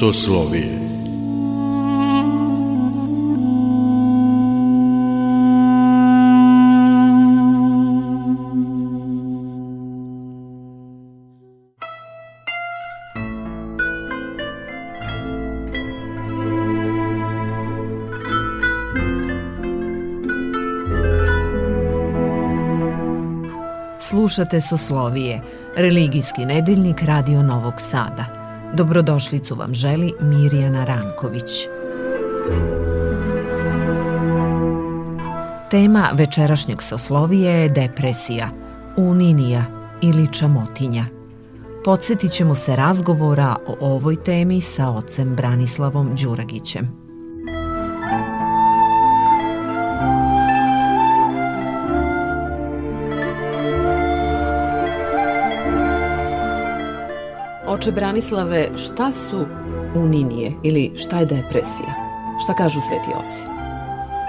Soslovije Slušate Soslovije, religijski nedeljnik Radio Novog Sada. Dobrodošlicu vam želi Mirjana Ranković. Tema večerašnjeg Soslovije je depresija, uninija ili čamotinja. Podsjetit ćemo se razgovora o ovoj temi sa ocem Branislavom Đuragićem. Oče Branislave, šta su uninije ili šta je depresija? Šta kažu sveti oci?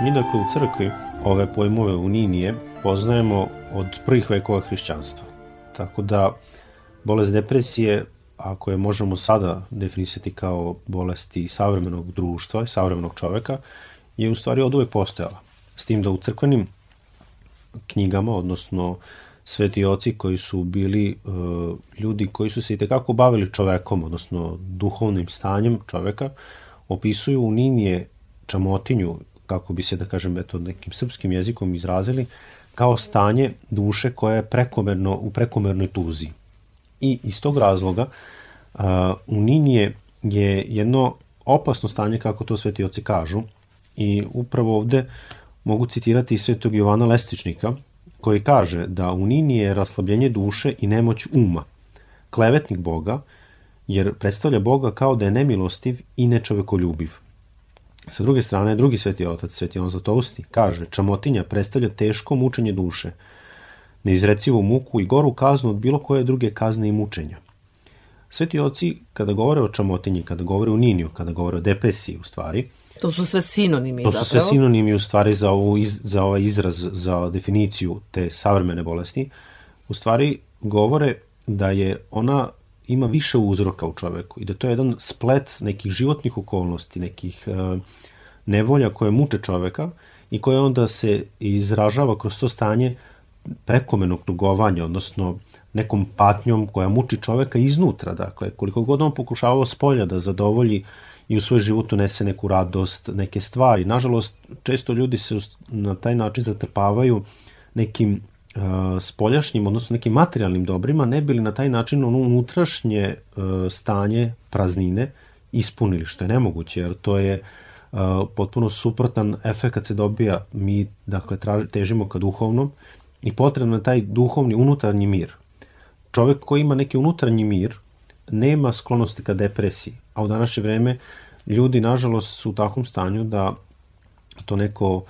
Mi dakle u crkvi ove pojmove uninije poznajemo od prvih vekova hrišćanstva. Tako da bolest depresije, ako je možemo sada definisati kao bolesti savremenog društva i savremenog čoveka, je u stvari od uvek postojala. S tim da u crkvenim knjigama, odnosno sveti oci koji su bili uh, ljudi koji su se i tekako bavili čovekom, odnosno duhovnim stanjem čoveka, opisuju u Ninije čamotinju, kako bi se, da kažem, eto, nekim srpskim jezikom izrazili, kao stanje duše koja je prekomerno, u prekomernoj tuzi. I iz tog razloga uh, u Ninije je jedno opasno stanje, kako to sveti oci kažu, i upravo ovde mogu citirati svetog Jovana Lestičnika, koji kaže da u Nini je raslabljenje duše i nemoć uma, klevetnik Boga, jer predstavlja Boga kao da je nemilostiv i nečovekoljubiv. Sa druge strane, drugi sveti otac, sveti on Zlatousti, kaže čamotinja predstavlja teško mučenje duše, neizrecivu muku i goru kaznu od bilo koje druge kazne i mučenja. Sveti oci, kada govore o čamotinji, kada govore o niniju, kada govore o depresiji, u stvari, To su sve sinonimi To su sve sinonimi u stvari za, ovu, iz, za ovaj izraz, za definiciju te savremene bolesti. U stvari govore da je ona ima više uzroka u čoveku i da to je jedan splet nekih životnih okolnosti, nekih uh, nevolja koje muče čoveka i koje onda se izražava kroz to stanje prekomenog tugovanja, odnosno nekom patnjom koja muči čoveka iznutra. Dakle, koliko god on pokušavao s polja da zadovolji uh, i u svoj život unese neku radost, neke stvari. Nažalost, često ljudi se na taj način zatrpavaju nekim uh, spoljašnjim, odnosno nekim materijalnim dobrima, ne bili na taj način ono unutrašnje uh, stanje praznine ispunili, što je nemoguće, jer to je uh, potpuno suprotan efekt kad se dobija, mi dakle traži, težimo ka duhovnom i potrebno je taj duhovni unutarnji mir. Čovek koji ima neki unutarnji mir, nema sklonosti ka depresiji, a u današnje vreme ljudi nažalost su u takvom stanju da to neko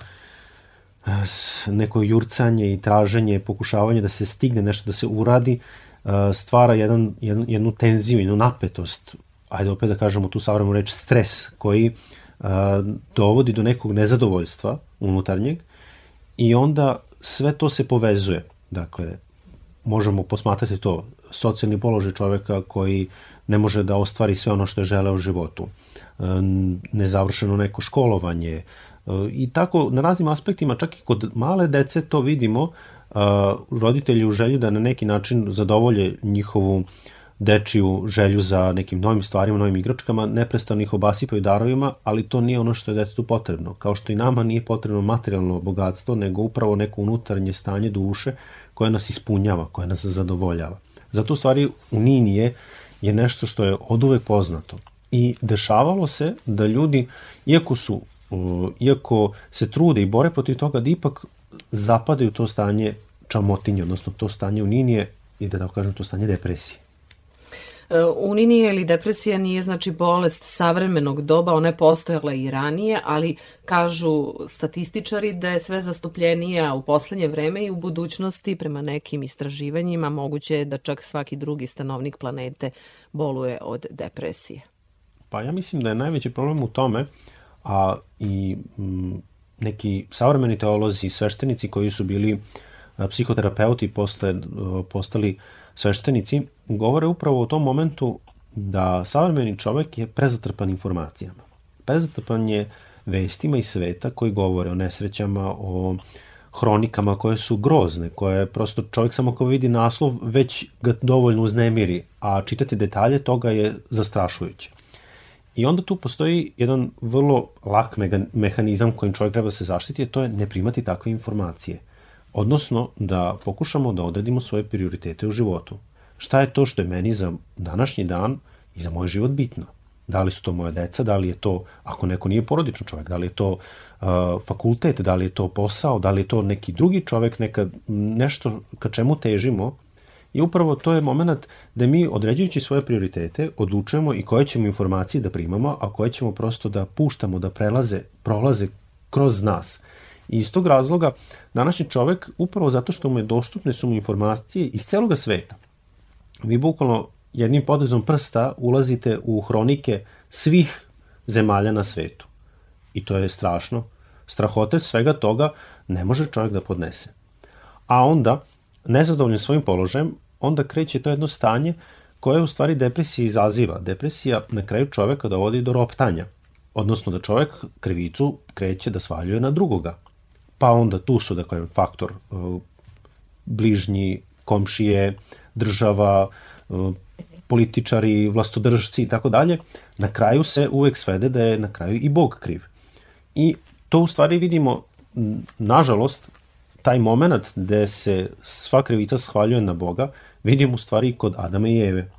neko jurcanje i traženje, pokušavanje da se stigne nešto, da se uradi, stvara jedan, jednu, jednu tenziju, jednu napetost, ajde opet da kažemo tu savremenu reč stres, koji dovodi do nekog nezadovoljstva unutarnjeg i onda sve to se povezuje. Dakle, možemo posmatrati to, socijalni položaj čoveka koji ne može da ostvari sve ono što je želeo u životu, e, nezavršeno neko školovanje e, i tako na raznim aspektima, čak i kod male dece to vidimo, e, roditelji u želji da na neki način zadovolje njihovu dečiju želju za nekim novim stvarima, novim igračkama, neprestano ih obasipaju darovima, ali to nije ono što je detetu potrebno. Kao što i nama nije potrebno materijalno bogatstvo, nego upravo neko unutarnje stanje duše koje nas ispunjava, koje nas zadovoljava. Zato u stvari u Ninije je nešto što je od uvek poznato. I dešavalo se da ljudi, iako su, iako se trude i bore protiv toga, da ipak zapadaju to stanje čamotinje, odnosno to stanje uninije i da tako kažem to stanje depresije. E, Uninija ili depresija nije znači bolest savremenog doba, ona je postojala i ranije, ali kažu statističari da je sve zastupljenija u poslednje vreme i u budućnosti prema nekim istraživanjima moguće je da čak svaki drugi stanovnik planete boluje od depresije. Pa ja mislim da je najveći problem u tome, a i mm, neki savremeni teolozi i sveštenici koji su bili psihoterapeuti posle, postali sveštenici, govore upravo o tom momentu da savremeni čovek je prezatrpan informacijama. Prezatrpan je vestima iz sveta koji govore o nesrećama, o hronikama koje su grozne, koje prosto čovjek samo kao vidi naslov već ga dovoljno uznemiri, a čitati detalje toga je zastrašujuće. I onda tu postoji jedan vrlo lak mehanizam kojim čovjek treba da se zaštiti, a to je ne primati takve informacije. Odnosno da pokušamo da odredimo svoje prioritete u životu. Šta je to što je meni za današnji dan i za moj život bitno? Da li su to moja deca, da li je to, ako neko nije porodičan čovjek, da li je to uh, fakultet, da li je to posao, da li je to neki drugi čovjek, neka, nešto ka čemu težimo, I upravo to je moment da mi, određujući svoje prioritete, odlučujemo i koje ćemo informacije da primamo, a koje ćemo prosto da puštamo, da prelaze, prolaze kroz nas. I iz tog razloga, današnji čovek, upravo zato što mu je dostupne su mu informacije iz celoga sveta. Vi bukvalno jednim podezom prsta ulazite u hronike svih zemalja na svetu. I to je strašno. Strahote svega toga ne može čovjek da podnese. A onda, nezadovoljan svojim položajem, onda kreće to jedno stanje koje u stvari depresija izaziva. Depresija na kraju čoveka dovodi do roptanja, odnosno da čovek krivicu kreće da svaljuje na drugoga. Pa onda tu su, dakle, faktor uh, bližnji, komšije, država, uh, političari, vlastodržci i tako dalje, na kraju se uvek svede da je na kraju i Bog kriv. I to u stvari vidimo, nažalost, taj moment gde se sva krivica shvaljuje na Boga, vidimo u stvari kod Adama i Eve.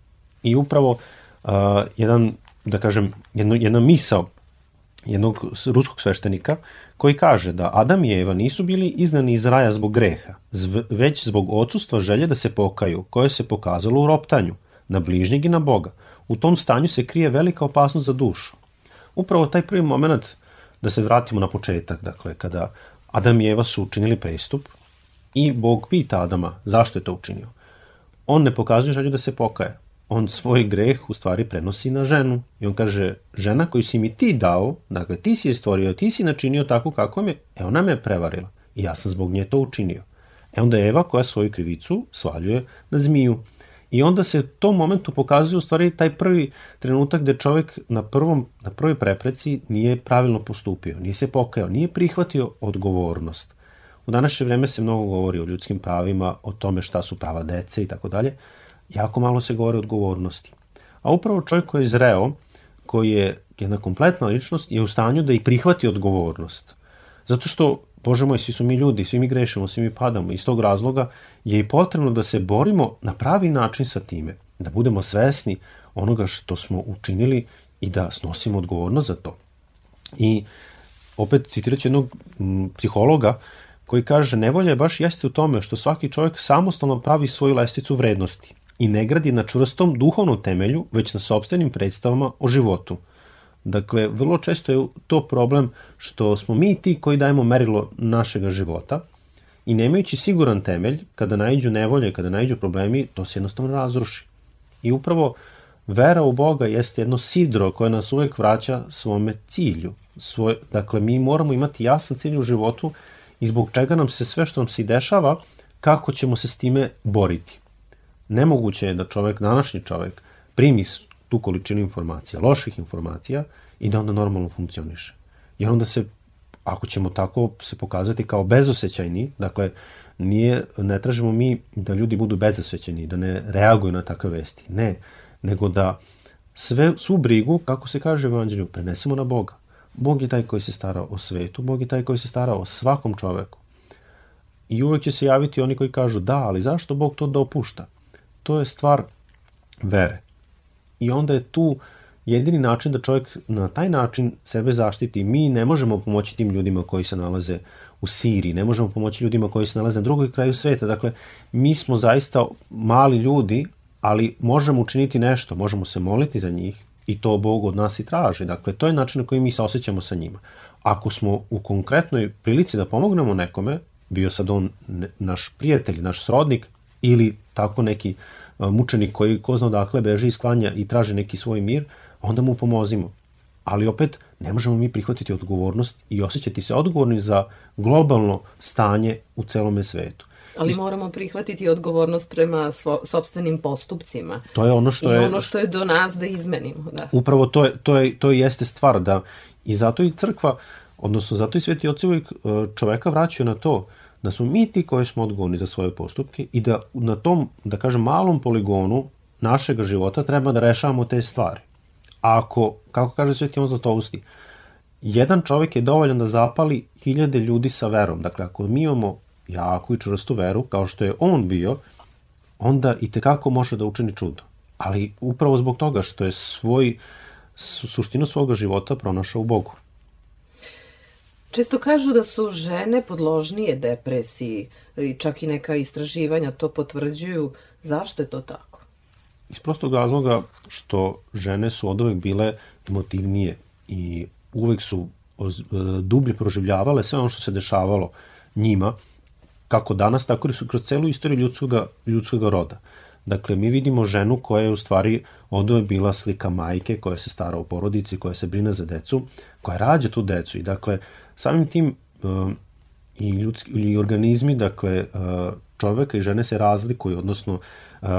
I upravo uh, jedan, da kažem, jedno, jedna misao jednog ruskog sveštenika koji kaže da Adam i Eva nisu bili iznani iz raja zbog greha, već zbog odsustva želje da se pokaju, koje se pokazalo u roptanju, na bližnjeg i na Boga. U tom stanju se krije velika opasnost za dušu. Upravo taj prvi moment, da se vratimo na početak, dakle, kada Adam i Eva su učinili prestup i Bog pita Adama zašto je to učinio. On ne pokazuje želju da se pokaje. On svoj greh u stvari prenosi na ženu. I on kaže, žena koju si mi ti dao, dakle ti si je stvorio, ti si načinio tako kako mi je, e ona me je prevarila. I ja sam zbog nje to učinio. E onda Eva koja svoju krivicu svaljuje na zmiju. I onda se u tom momentu pokazuje u stvari taj prvi trenutak gde čovjek na, prvom, na prvoj prepreci nije pravilno postupio, nije se pokajao, nije prihvatio odgovornost. U današnje vreme se mnogo govori o ljudskim pravima, o tome šta su prava dece i tako dalje. Jako malo se govori o odgovornosti. A upravo čovjek koji je zreo, koji je jedna kompletna ličnost, je u stanju da i prihvati odgovornost. Zato što Bože moj, svi su mi ljudi, svi mi grešimo, svi mi padamo. Iz tog razloga je i potrebno da se borimo na pravi način sa time, da budemo svesni onoga što smo učinili i da snosimo odgovornost za to. I opet citiraću jednog psihologa koji kaže nevolja je baš jeste u tome što svaki čovjek samostalno pravi svoju lesticu vrednosti i ne gradi na čvrstom duhovnom temelju, već na sobstvenim predstavama o životu – Dakle, vrlo često je to problem što smo mi ti koji dajemo merilo našega života i nemajući siguran temelj, kada najđu nevolje, kada najđu problemi, to se jednostavno razruši. I upravo vera u Boga jeste jedno sidro koje nas uvek vraća svome cilju. Svoj, dakle, mi moramo imati jasan cilj u životu i zbog čega nam se sve što nam se dešava, kako ćemo se s time boriti. Nemoguće je da čovek, današnji čovek, primi tu količinu informacija, loših informacija i da onda normalno funkcioniše. Jer onda se, ako ćemo tako se pokazati kao bezosećajni, dakle, nije, ne tražimo mi da ljudi budu bezosećajni, da ne reaguju na takve vesti. Ne, nego da sve, svu brigu, kako se kaže u evanđelju, prenesemo na Boga. Bog je taj koji se stara o svetu, Bog je taj koji se stara o svakom čoveku. I uvek će se javiti oni koji kažu da, ali zašto Bog to da opušta? To je stvar vere i onda je tu jedini način da čovjek na taj način sebe zaštiti. Mi ne možemo pomoći tim ljudima koji se nalaze u Siriji, ne možemo pomoći ljudima koji se nalaze na drugoj kraju sveta. Dakle, mi smo zaista mali ljudi, ali možemo učiniti nešto, možemo se moliti za njih i to Bog od nas i traži. Dakle, to je način na koji mi se osjećamo sa njima. Ako smo u konkretnoj prilici da pomognemo nekome, bio sad on naš prijatelj, naš srodnik ili tako neki mučenik koji ko zna odakle beži iz klanja i traži neki svoj mir, onda mu pomozimo. Ali opet ne možemo mi prihvatiti odgovornost i osjećati se odgovorni za globalno stanje u celome svetu. Ali moramo prihvatiti odgovornost prema svo, sobstvenim postupcima. To je ono što I je... ono što je do nas da izmenimo. Da. Upravo to, je, to, je, to jeste stvar da i zato i crkva, odnosno zato i sveti oci uvijek e, čoveka vraćaju na to da smo mi ti koji smo odgovorni za svoje postupke i da na tom, da kažem, malom poligonu našeg života treba da rešavamo te stvari. A ako, kako kaže Sveti Ivan Zlatovski, jedan čovjek je dovoljan da zapali hiljade ljudi sa verom. Dakle, ako mi imamo jaku i čvrstu veru, kao što je on bio, onda i tekako može da učini čudo. Ali upravo zbog toga što je svoj, suštinu svoga života pronašao u Bogu. Često kažu da su žene podložnije depresiji i čak i neka istraživanja to potvrđuju. Zašto je to tako? Iz prostog razloga što žene su od uvek bile emotivnije i uvek su dublje proživljavale sve ono što se dešavalo njima, kako danas, tako i su kroz celu istoriju ljudskog, ljudskog roda. Dakle, mi vidimo ženu koja je u stvari od uvek bila slika majke, koja se stara o porodici, koja se brine za decu, koja rađa tu decu i dakle, samim tim uh, i ljudski i organizmi, dakle, uh, čoveka i žene se razlikuju, odnosno uh,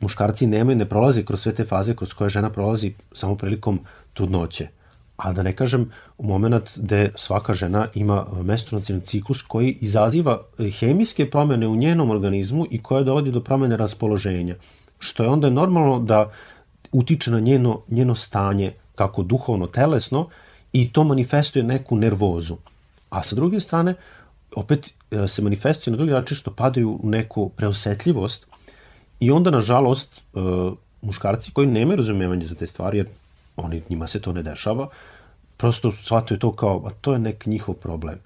muškarci nemaju, ne prolaze kroz sve te faze kroz koje žena prolazi samo prilikom trudnoće. A da ne kažem u moment gde svaka žena ima menstruacijalni ciklus koji izaziva hemijske promene u njenom organizmu i koje dovodi do promene raspoloženja. Što je onda normalno da utiče na njeno, njeno stanje kako duhovno, telesno i to manifestuje neku nervozu. A sa druge strane, opet e, se manifestuje na drugi način što padaju u neku preosetljivost i onda, nažalost, e, muškarci koji nemaju razumevanje za te stvari, jer oni, njima se to ne dešava, prosto shvataju to kao, a to je nek njihov problem.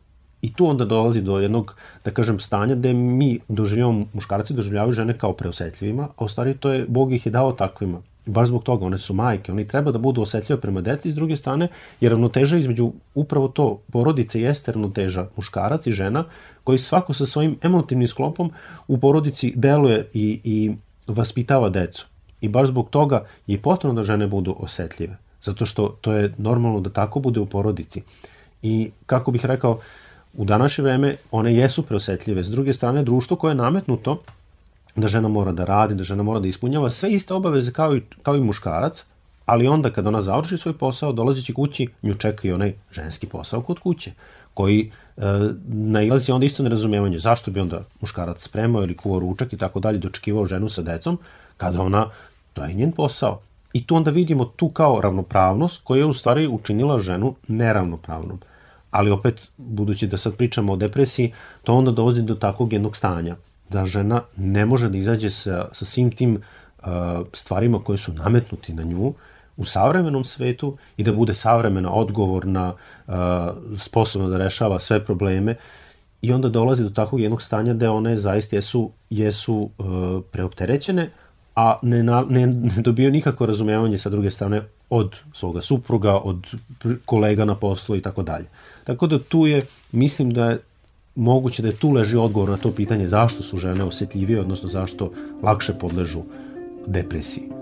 I tu onda dolazi do jednog, da kažem, stanja gde mi doživljamo, muškarci doživljavaju žene kao preosetljivima, a u stvari to je, Bog ih je dao takvima. Baš zbog toga, one su majke, oni treba da budu osetljive prema deci, s druge strane, jer ravnoteža između upravo to, porodice jeste ravnoteža muškarac i žena, koji svako sa svojim emotivnim sklopom u porodici deluje i, i vaspitava decu. I baš zbog toga je potrebno da žene budu osetljive. Zato što to je normalno da tako bude u porodici. I kako bih rekao, u današnje vreme one jesu preosetljive. S druge strane, društvo koje je nametnuto da žena mora da radi, da žena mora da ispunjava sve iste obaveze kao i, kao i muškarac, ali onda kad ona završi svoj posao, dolazeći kući, nju čeka i onaj ženski posao kod kuće, koji e, nailazi onda isto nerazumevanje zašto bi onda muškarac spremao ili kuvao ručak i tako dalje, dočekivao ženu sa decom, kada ona, to je njen posao. I tu onda vidimo tu kao ravnopravnost koja je u stvari učinila ženu neravnopravnom. Ali opet, budući da sad pričamo o depresiji, to onda dolazi do takvog jednog stanja, da žena ne može da izađe sa, sa svim tim uh, stvarima koje su nametnuti na nju u savremenom svetu i da bude savremena, odgovorna, uh, sposobna da rešava sve probleme i onda dolazi do takvog jednog stanja da one zaista jesu, jesu uh, preopterećene, a ne, na, ne, ne dobio nikako razumevanje sa druge strane od svoga supruga, od kolega na poslu i tako dalje. Tako da tu je, mislim da je moguće da je tu leži odgovor na to pitanje zašto su žene osetljivije, odnosno zašto lakše podležu depresiji.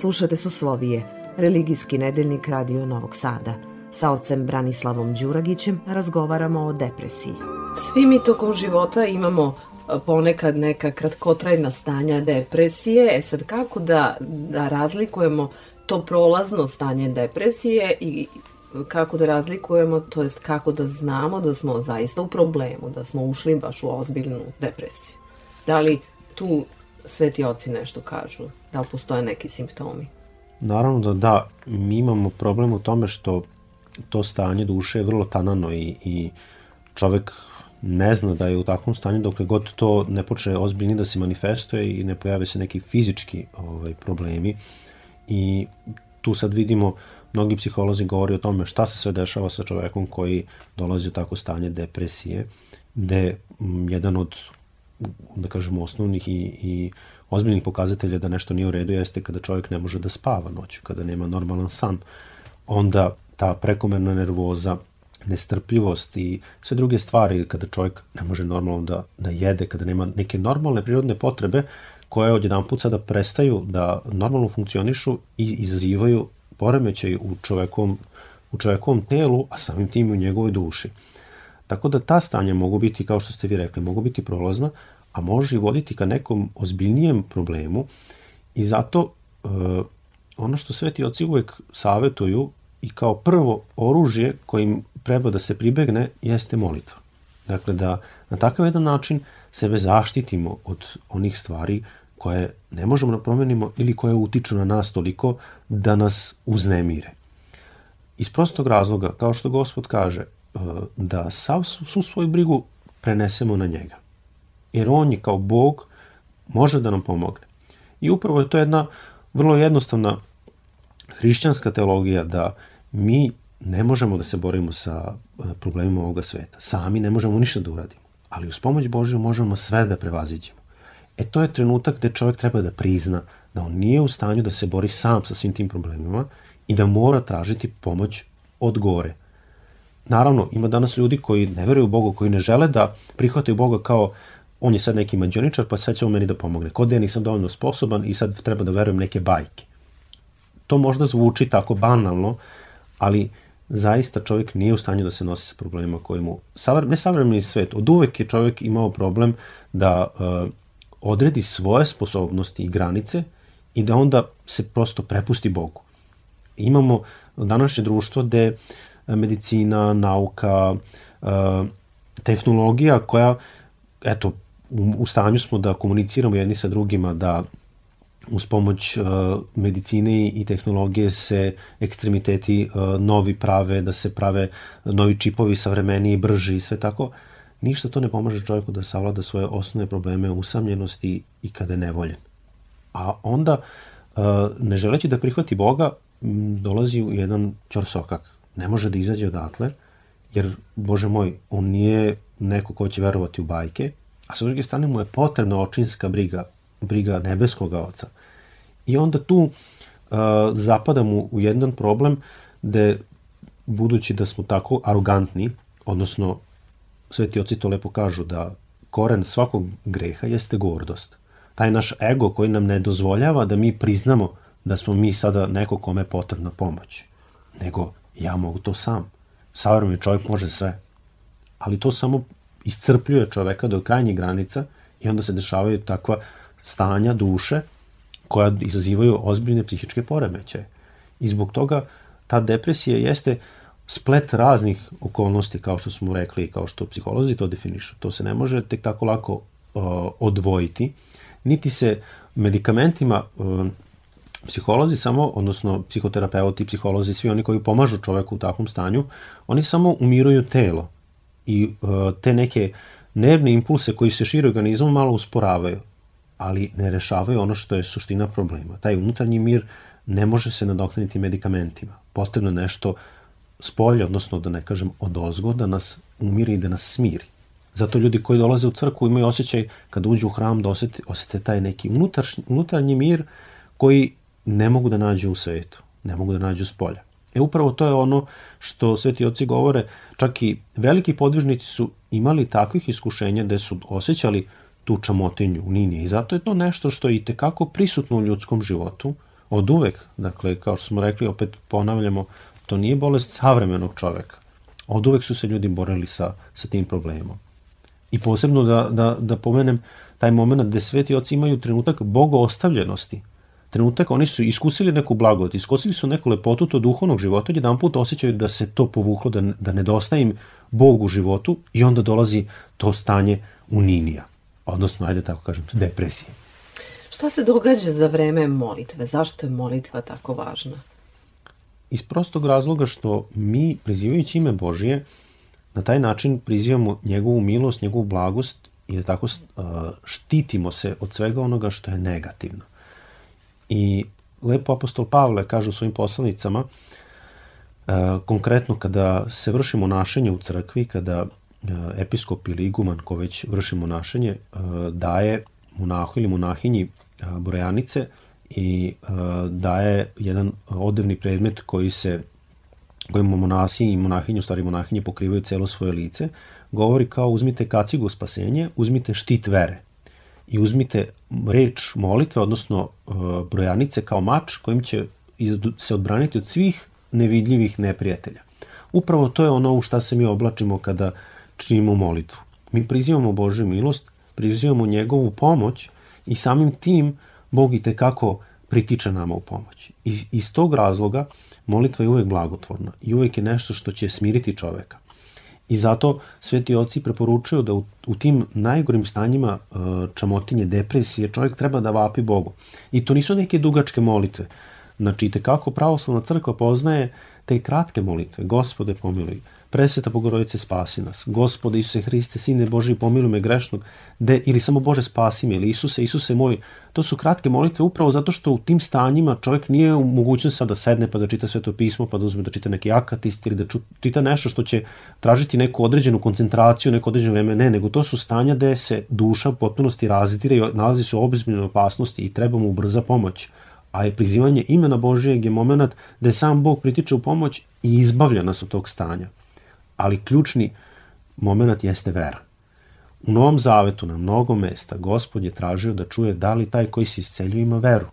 Slušate Soslovije, religijski nedeljnik Radio Novog Sada. Sa ocem Branislavom Đuragićem razgovaramo o depresiji. Svi mi tokom života imamo ponekad neka kratkotrajna stanja depresije. E sad kako da, da razlikujemo to prolazno stanje depresije i kako da razlikujemo, to jest kako da znamo da smo zaista u problemu, da smo ušli baš u ozbiljnu depresiju. Da li tu sveti oci nešto kažu? Da li postoje neki simptomi? Naravno da da, mi imamo problem u tome što to stanje duše je vrlo tanano i, i čovek ne zna da je u takvom stanju dokle god to ne počne ozbiljni da se manifestuje i ne pojave se neki fizički ovaj, problemi i tu sad vidimo mnogi psiholozi govori o tome šta se sve dešava sa čovekom koji dolazi u tako stanje depresije, gde jedan od da kažemo osnovnih i, i ozbiljnih pokazatelja da nešto nije u redu jeste kada čovjek ne može da spava noću, kada nema normalan san, onda ta prekomerna nervoza, nestrpljivost i sve druge stvari kada čovjek ne može normalno da, da jede, kada nema neke normalne prirodne potrebe koje odjedan put sada prestaju da normalno funkcionišu i izazivaju poremećaj u čovekom, u čovekovom telu, a samim tim i u njegovoj duši. Tako da ta stanja mogu biti, kao što ste vi rekli, mogu biti prolazna, a može i voditi ka nekom ozbiljnijem problemu i zato e, ono što sveti oci uvek savetuju i kao prvo oružje kojim treba da se pribegne jeste molitva. Dakle, da na takav jedan način sebe zaštitimo od onih stvari koje ne možemo da promenimo ili koje utiču na nas toliko da nas uznemire. Iz prostog razloga, kao što gospod kaže, da sav, su svoju brigu prenesemo na njega. Jer on je kao Bog može da nam pomogne. I upravo je to jedna vrlo jednostavna hrišćanska teologija da mi ne možemo da se borimo sa e, problemima ovoga sveta. Sami ne možemo ništa da uradimo. Ali uz pomoć Božju možemo sve da prevaziđemo. E to je trenutak gde čovjek treba da prizna da on nije u stanju da se bori sam sa svim tim problemima i da mora tražiti pomoć od gore. Naravno, ima danas ljudi koji ne veruju u Boga, koji ne žele da prihvataju Boga kao on je sad neki mađoničar, pa sad će on meni da pomogne. Kod ja nisam dovoljno sposoban i sad treba da verujem neke bajke. To možda zvuči tako banalno, ali zaista čovjek nije u stanju da se nosi sa problemima koje mu... Ne savremeni svet, od uvek je čovjek imao problem da uh, odredi svoje sposobnosti i granice i da onda se prosto prepusti Bogu. Imamo današnje društvo gde medicina, nauka, e, tehnologija koja, eto, u stanju smo da komuniciramo jedni sa drugima, da uz pomoć uh, medicine i tehnologije se ekstremiteti uh, novi prave, da se prave novi čipovi savremeniji, brži i sve tako ništa to ne pomaže čovjeku da savlada svoje osnovne probleme usamljenosti i kada je nevoljen. A onda, e, ne želeći da prihvati Boga, dolazi u jedan čorsokak. Ne može da izađe odatle, jer, Bože moj, on nije neko ko će verovati u bajke, a sa druge strane mu je potrebna očinska briga, briga nebeskog oca. I onda tu uh, zapadamo u jedan problem gde, budući da smo tako arogantni, odnosno sveti oci to lepo kažu da koren svakog greha jeste gordost. Taj naš ego koji nam ne dozvoljava da mi priznamo da smo mi sada neko kome je potrebna pomoć. Nego, ja mogu to sam. Savremeni čovjek može sve. Ali to samo iscrpljuje čoveka do krajnjih granica i onda se dešavaju takva stanja duše koja izazivaju ozbiljne psihičke poremećaje. I zbog toga ta depresija jeste splet raznih okolnosti, kao što smo rekli i kao što psiholozi to definišu. To se ne može tek tako lako uh, odvojiti, niti se medikamentima uh, psiholozi samo, odnosno psihoterapeuti, psiholozi, svi oni koji pomažu čoveku u takvom stanju, oni samo umiruju telo i uh, te neke nervne impulse koji se šire organizmom malo usporavaju, ali ne rešavaju ono što je suština problema. Taj unutarnji mir ne može se nadoknaditi medikamentima. Potrebno nešto uh, spolje, odnosno da ne kažem od ozgo, da nas umiri i da nas smiri. Zato ljudi koji dolaze u crkvu imaju osjećaj kada uđu u hram da osete, osete taj neki unutaršnji, unutarnji mir koji ne mogu da nađu u svetu, ne mogu da nađu s polja. E upravo to je ono što sveti oci govore, čak i veliki podvižnici su imali takvih iskušenja gde su osjećali tu čamotinju u ninije i zato je to nešto što je i tekako prisutno u ljudskom životu, od uvek, dakle, kao što smo rekli, opet ponavljamo, to nije bolest savremenog čoveka. Od uvek su se ljudi borili sa, sa tim problemom. I posebno da, da, da pomenem taj moment gde sveti oci imaju trenutak bogoostavljenosti. Trenutak, oni su iskusili neku blagodat, iskusili su neku lepotu to duhovnog života, jedan put osjećaju da se to povuklo, da, da nedostaje im Bog u životu i onda dolazi to stanje uninija, odnosno, ajde tako kažem, depresije. Šta se događa za vreme molitve? Zašto je molitva tako važna? Iz prostog razloga što mi, prizivajući ime Božije, na taj način prizivamo njegovu milost, njegovu blagost i da tako štitimo se od svega onoga što je negativno. I lepo apostol Pavle kaže u svojim poslanicama, konkretno kada se vrši monašenje u crkvi, kada episkop ili iguman ko već vrši monašenje daje monahu ili monahinji brojanice i daje jedan odevni predmet koji se kojim monasi i monahinju, stari monahinje pokrivaju celo svoje lice, govori kao uzmite kacigu spasenje, uzmite štit vere i uzmite reč molitve, odnosno brojanice kao mač kojim će se odbraniti od svih nevidljivih neprijatelja. Upravo to je ono u šta se mi oblačimo kada činimo molitvu. Mi prizivamo Božju milost, prizivamo njegovu pomoć i samim tim Bog i tekako pritiče nama u pomoć. Iz, iz tog razloga molitva je uvek blagotvorna i uvek je nešto što će smiriti čoveka. I zato sveti oci preporučuju da u, u tim najgorim stanjima e, čamotinje, depresije, čovjek treba da vapi Bogu. I to nisu neke dugačke molitve. Znači, te kako pravoslavna crkva poznaje te kratke molitve. Gospode, pomiluj. Presveta Bogorodice, spasi nas. Gospode Isuse Hriste, Sine Boži, pomiluj me grešnog. De, ili samo Bože, spasi me. Ili Isuse, Isuse moj. To su kratke molitve upravo zato što u tim stanjima čovjek nije u mogućnosti da sedne pa da čita sveto pismo, pa da uzme da čita neki akatist ili da čita nešto što će tražiti neku određenu koncentraciju, neko određeno vreme. Ne, nego to su stanja gde se duša u potpunosti razitira i nalazi se u obezbiljnoj opasnosti i treba mu brza pomoć a je prizivanje imena Božijeg je moment da je sam Bog pritiče u pomoć i izbavlja nas od tog stanja. Ali ključni moment jeste vera. U Novom Zavetu na mnogo mesta Gospod je tražio da čuje da li taj koji se isceljuje ima veru.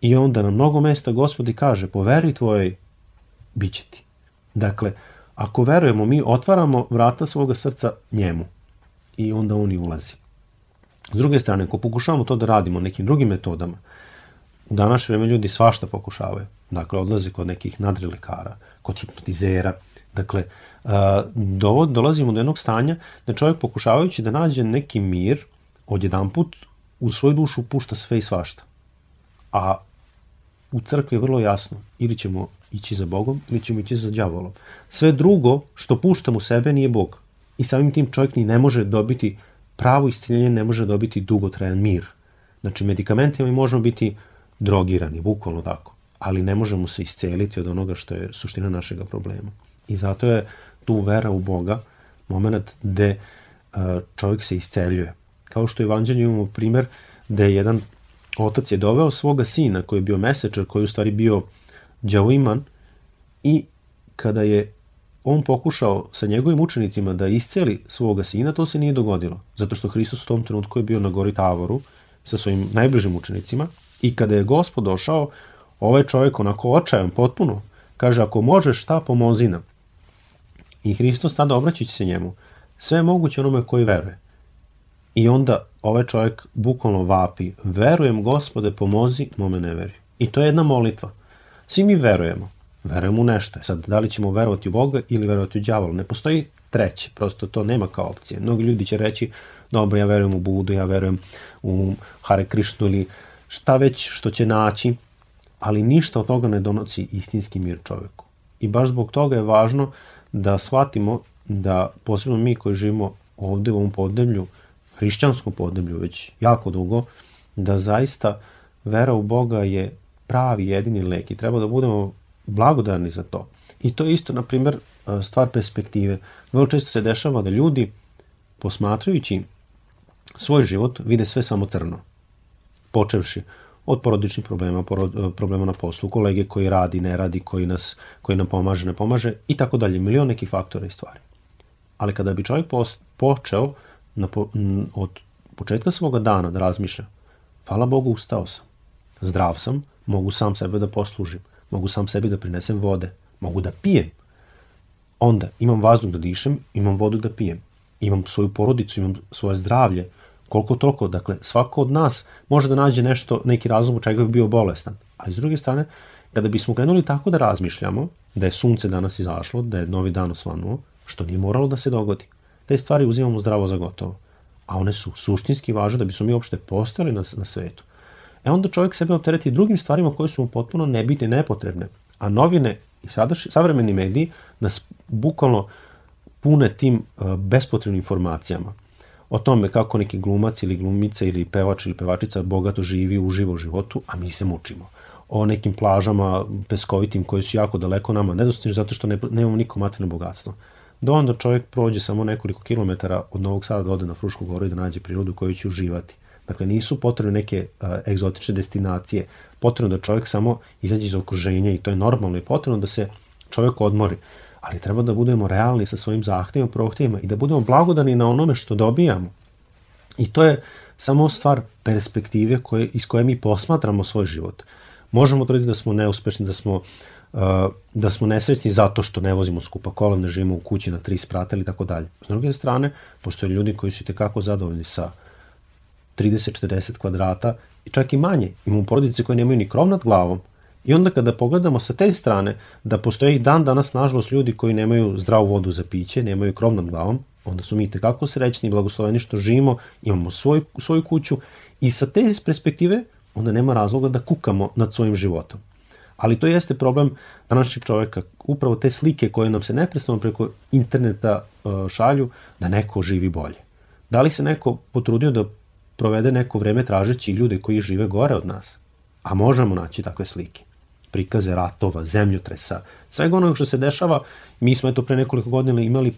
I onda na mnogo mesta Gospod i kaže, po veri tvojoj bit će ti. Dakle, ako verujemo, mi otvaramo vrata svoga srca njemu i onda on i ulazi. S druge strane, ako pokušavamo to da radimo nekim drugim metodama, U današnje vreme ljudi svašta pokušavaju. Dakle, odlaze kod nekih nadrilekara, kod hipnotizera. Dakle, dovod, dolazimo do jednog stanja da čovjek pokušavajući da nađe neki mir, odjedan put u svoju dušu pušta sve i svašta. A u crkvi je vrlo jasno, ili ćemo ići za Bogom, ili ćemo ići za đavolom. Sve drugo što puštam u sebe nije Bog. I samim tim čovjek ni ne može dobiti pravo isciljenje, ne može dobiti dugotrajan mir. Znači, medikamentima mi možemo biti drogirani, bukvalno tako. Ali ne možemo se isceliti od onoga što je suština našeg problema. I zato je tu vera u Boga moment gde e, čovjek se isceljuje. Kao što u Evanđelju imamo primer da je jedan otac je doveo svoga sina koji je bio mesečar, koji je u stvari bio džavoiman i kada je on pokušao sa njegovim učenicima da isceli svoga sina, to se nije dogodilo. Zato što Hristos u tom trenutku je bio na gori Tavoru sa svojim najbližim učenicima I kada je gospod došao, ovaj čovjek onako očajan potpuno, kaže ako možeš šta pomozi nam. I Hristos tada obraćajući se njemu, sve je moguće onome koji veruje. I onda ovaj čovjek bukvalno vapi, verujem gospode pomozi mome neveri. I to je jedna molitva. Svi mi verujemo. Verujemo u nešto. Sad, da li ćemo verovati u Boga ili verovati u đavola? Ne postoji treće, prosto to nema kao opcije. Mnogi ljudi će reći, dobro, ja verujem u Budu, ja verujem u Hare Krishnu ili šta već što će naći, ali ništa od toga ne donosi istinski mir čoveku. I baš zbog toga je važno da shvatimo da posebno mi koji živimo ovde u ovom podneblju, hrišćanskom podneblju već jako dugo, da zaista vera u Boga je pravi jedini lek i treba da budemo blagodarni za to. I to je isto, na primer, stvar perspektive. Vrlo često se dešava da ljudi, posmatrajući svoj život, vide sve samo crno počevši od porodičnih problema, porod, problema na poslu, kolege koji radi, ne radi, koji, nas, koji nam pomaže, ne pomaže i tako dalje, milion nekih faktora i stvari. Ali kada bi čovjek post, počeo na, od početka svoga dana da razmišlja, hvala Bogu ustao sam, zdrav sam, mogu sam sebe da poslužim, mogu sam sebi da prinesem vode, mogu da pijem. Onda imam vazduh da dišem, imam vodu da pijem, imam svoju porodicu, imam svoje zdravlje, koliko toliko, dakle, svako od nas može da nađe nešto, neki razlog u čega bi bio bolestan. Ali s druge strane, kada bismo krenuli tako da razmišljamo, da je sunce danas izašlo, da je novi dan osvanuo, što nije moralo da se dogodi. Te stvari uzimamo zdravo za gotovo. A one su suštinski važne da bismo mi uopšte postojali na, na svetu. E onda čovjek sebe optereti drugim stvarima koje su mu potpuno nebitne i nepotrebne. A novine i sadaš, savremeni mediji nas bukvalno pune tim uh, bespotrebnim informacijama o tome kako neki glumac ili glumica ili pevač ili pevačica bogato živi, u životu, a mi se mučimo o nekim plažama peskovitim koji su jako daleko nama nedostižni zato što ne, nemamo niko materijalno bogatstvo. Do onda čovjek prođe samo nekoliko kilometara od Novog Sada da ode na Frušku goru i da nađe prirodu koju će uživati. Dakle, nisu potrebne neke a, egzotične destinacije. Potrebno da čovjek samo izađe iz okruženja i to je normalno i potrebno da se čovjek odmori. Ali treba da budemo realni sa svojim zahtevima, prohtevima i da budemo blagodani na onome što dobijamo. I to je samo stvar perspektive koje, iz koje mi posmatramo svoj život. Možemo tvrditi da smo neuspešni, da smo uh, da smo nesrećni zato što ne vozimo skupa kola, ne živimo u kući na tri sprata ili tako dalje. S druge strane, postoje ljudi koji su tekako zadovoljni sa 30-40 kvadrata i čak i manje. Imamo porodice koje nemaju ni krov nad glavom. I onda kada pogledamo sa te strane da postoje i dan danas nažalost ljudi koji nemaju zdravu vodu za piće, nemaju krov nad glavom, onda su mi tekako srećni i blagosloveni što živimo, imamo svoj, svoju kuću i sa te perspektive onda nema razloga da kukamo nad svojim životom. Ali to jeste problem današnjeg čoveka, upravo te slike koje nam se neprestano preko interneta uh, šalju, da neko živi bolje. Da li se neko potrudio da provede neko vreme tražeći ljude koji žive gore od nas? A možemo naći takve slike. Prikaze ratova, zemljotresa, svega onoga što se dešava. Mi smo eto pre nekoliko godina imali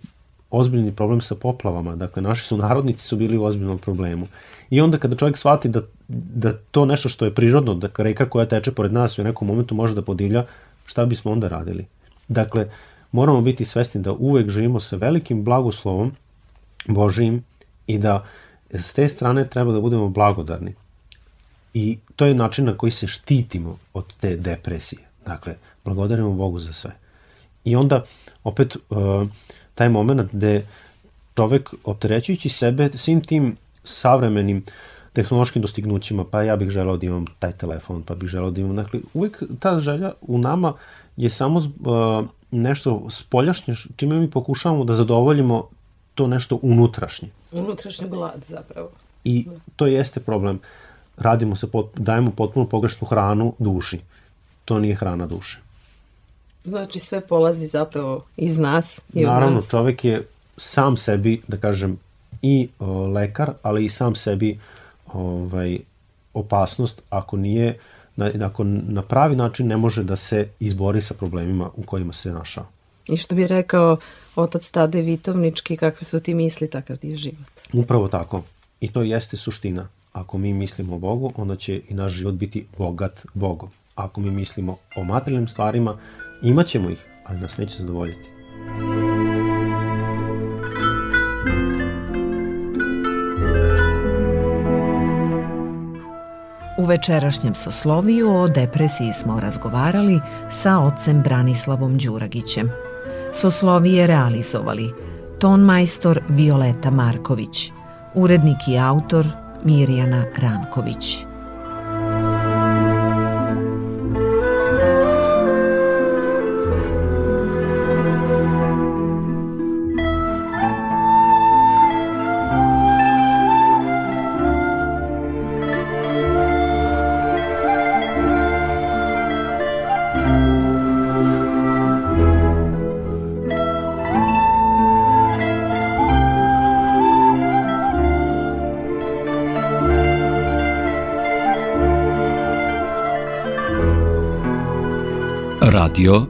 ozbiljni problem sa poplavama. Dakle, naši su narodnici su bili u ozbiljnom problemu. I onda kada čovjek shvati da, da to nešto što je prirodno, da reka koja teče pored nas u nekom momentu može da podivlja, šta bismo onda radili? Dakle, moramo biti svesni da uvek živimo sa velikim blagoslovom Božijim i da s te strane treba da budemo blagodarni. I to je način na koji se štitimo od te depresije. Dakle, blagodarimo Bogu za sve. I onda, opet, uh, taj moment gde čovek opterećujući sebe svim tim savremenim tehnološkim dostignućima, pa ja bih želeo da imam taj telefon, pa bih želeo da imam, dakle, uvek ta želja u nama je samo uh, nešto spoljašnje, čime mi pokušavamo da zadovoljimo to nešto unutrašnje. Unutrašnji glad zapravo. I to jeste problem. Radimo se, pot, dajemo potpuno pogrešnu hranu duši. To nije hrana duše. Znači sve polazi zapravo iz nas i Naravno, nas. čovek je sam sebi, da kažem, i o, lekar, ali i sam sebi ovaj, opasnost ako nije na, ako na pravi način ne može da se izbori sa problemima u kojima se našao. I što bi rekao otac Tade Vitovnički, kakve su ti misli, takav ti je život. Upravo tako. I to jeste suština. Ako mi mislimo o Bogu, onda će i naš život biti bogat Bogom. Ako mi mislimo o materijalnim stvarima, Imaćemo ih, ali nas neće zadovoljiti. U večerašnjem sosloviju o depresiji smo razgovarali sa ocem Branislavom Đuragićem. Soslovije realizovali ton majstor Violeta Marković, urednik i autor Mirjana Ranković. Radio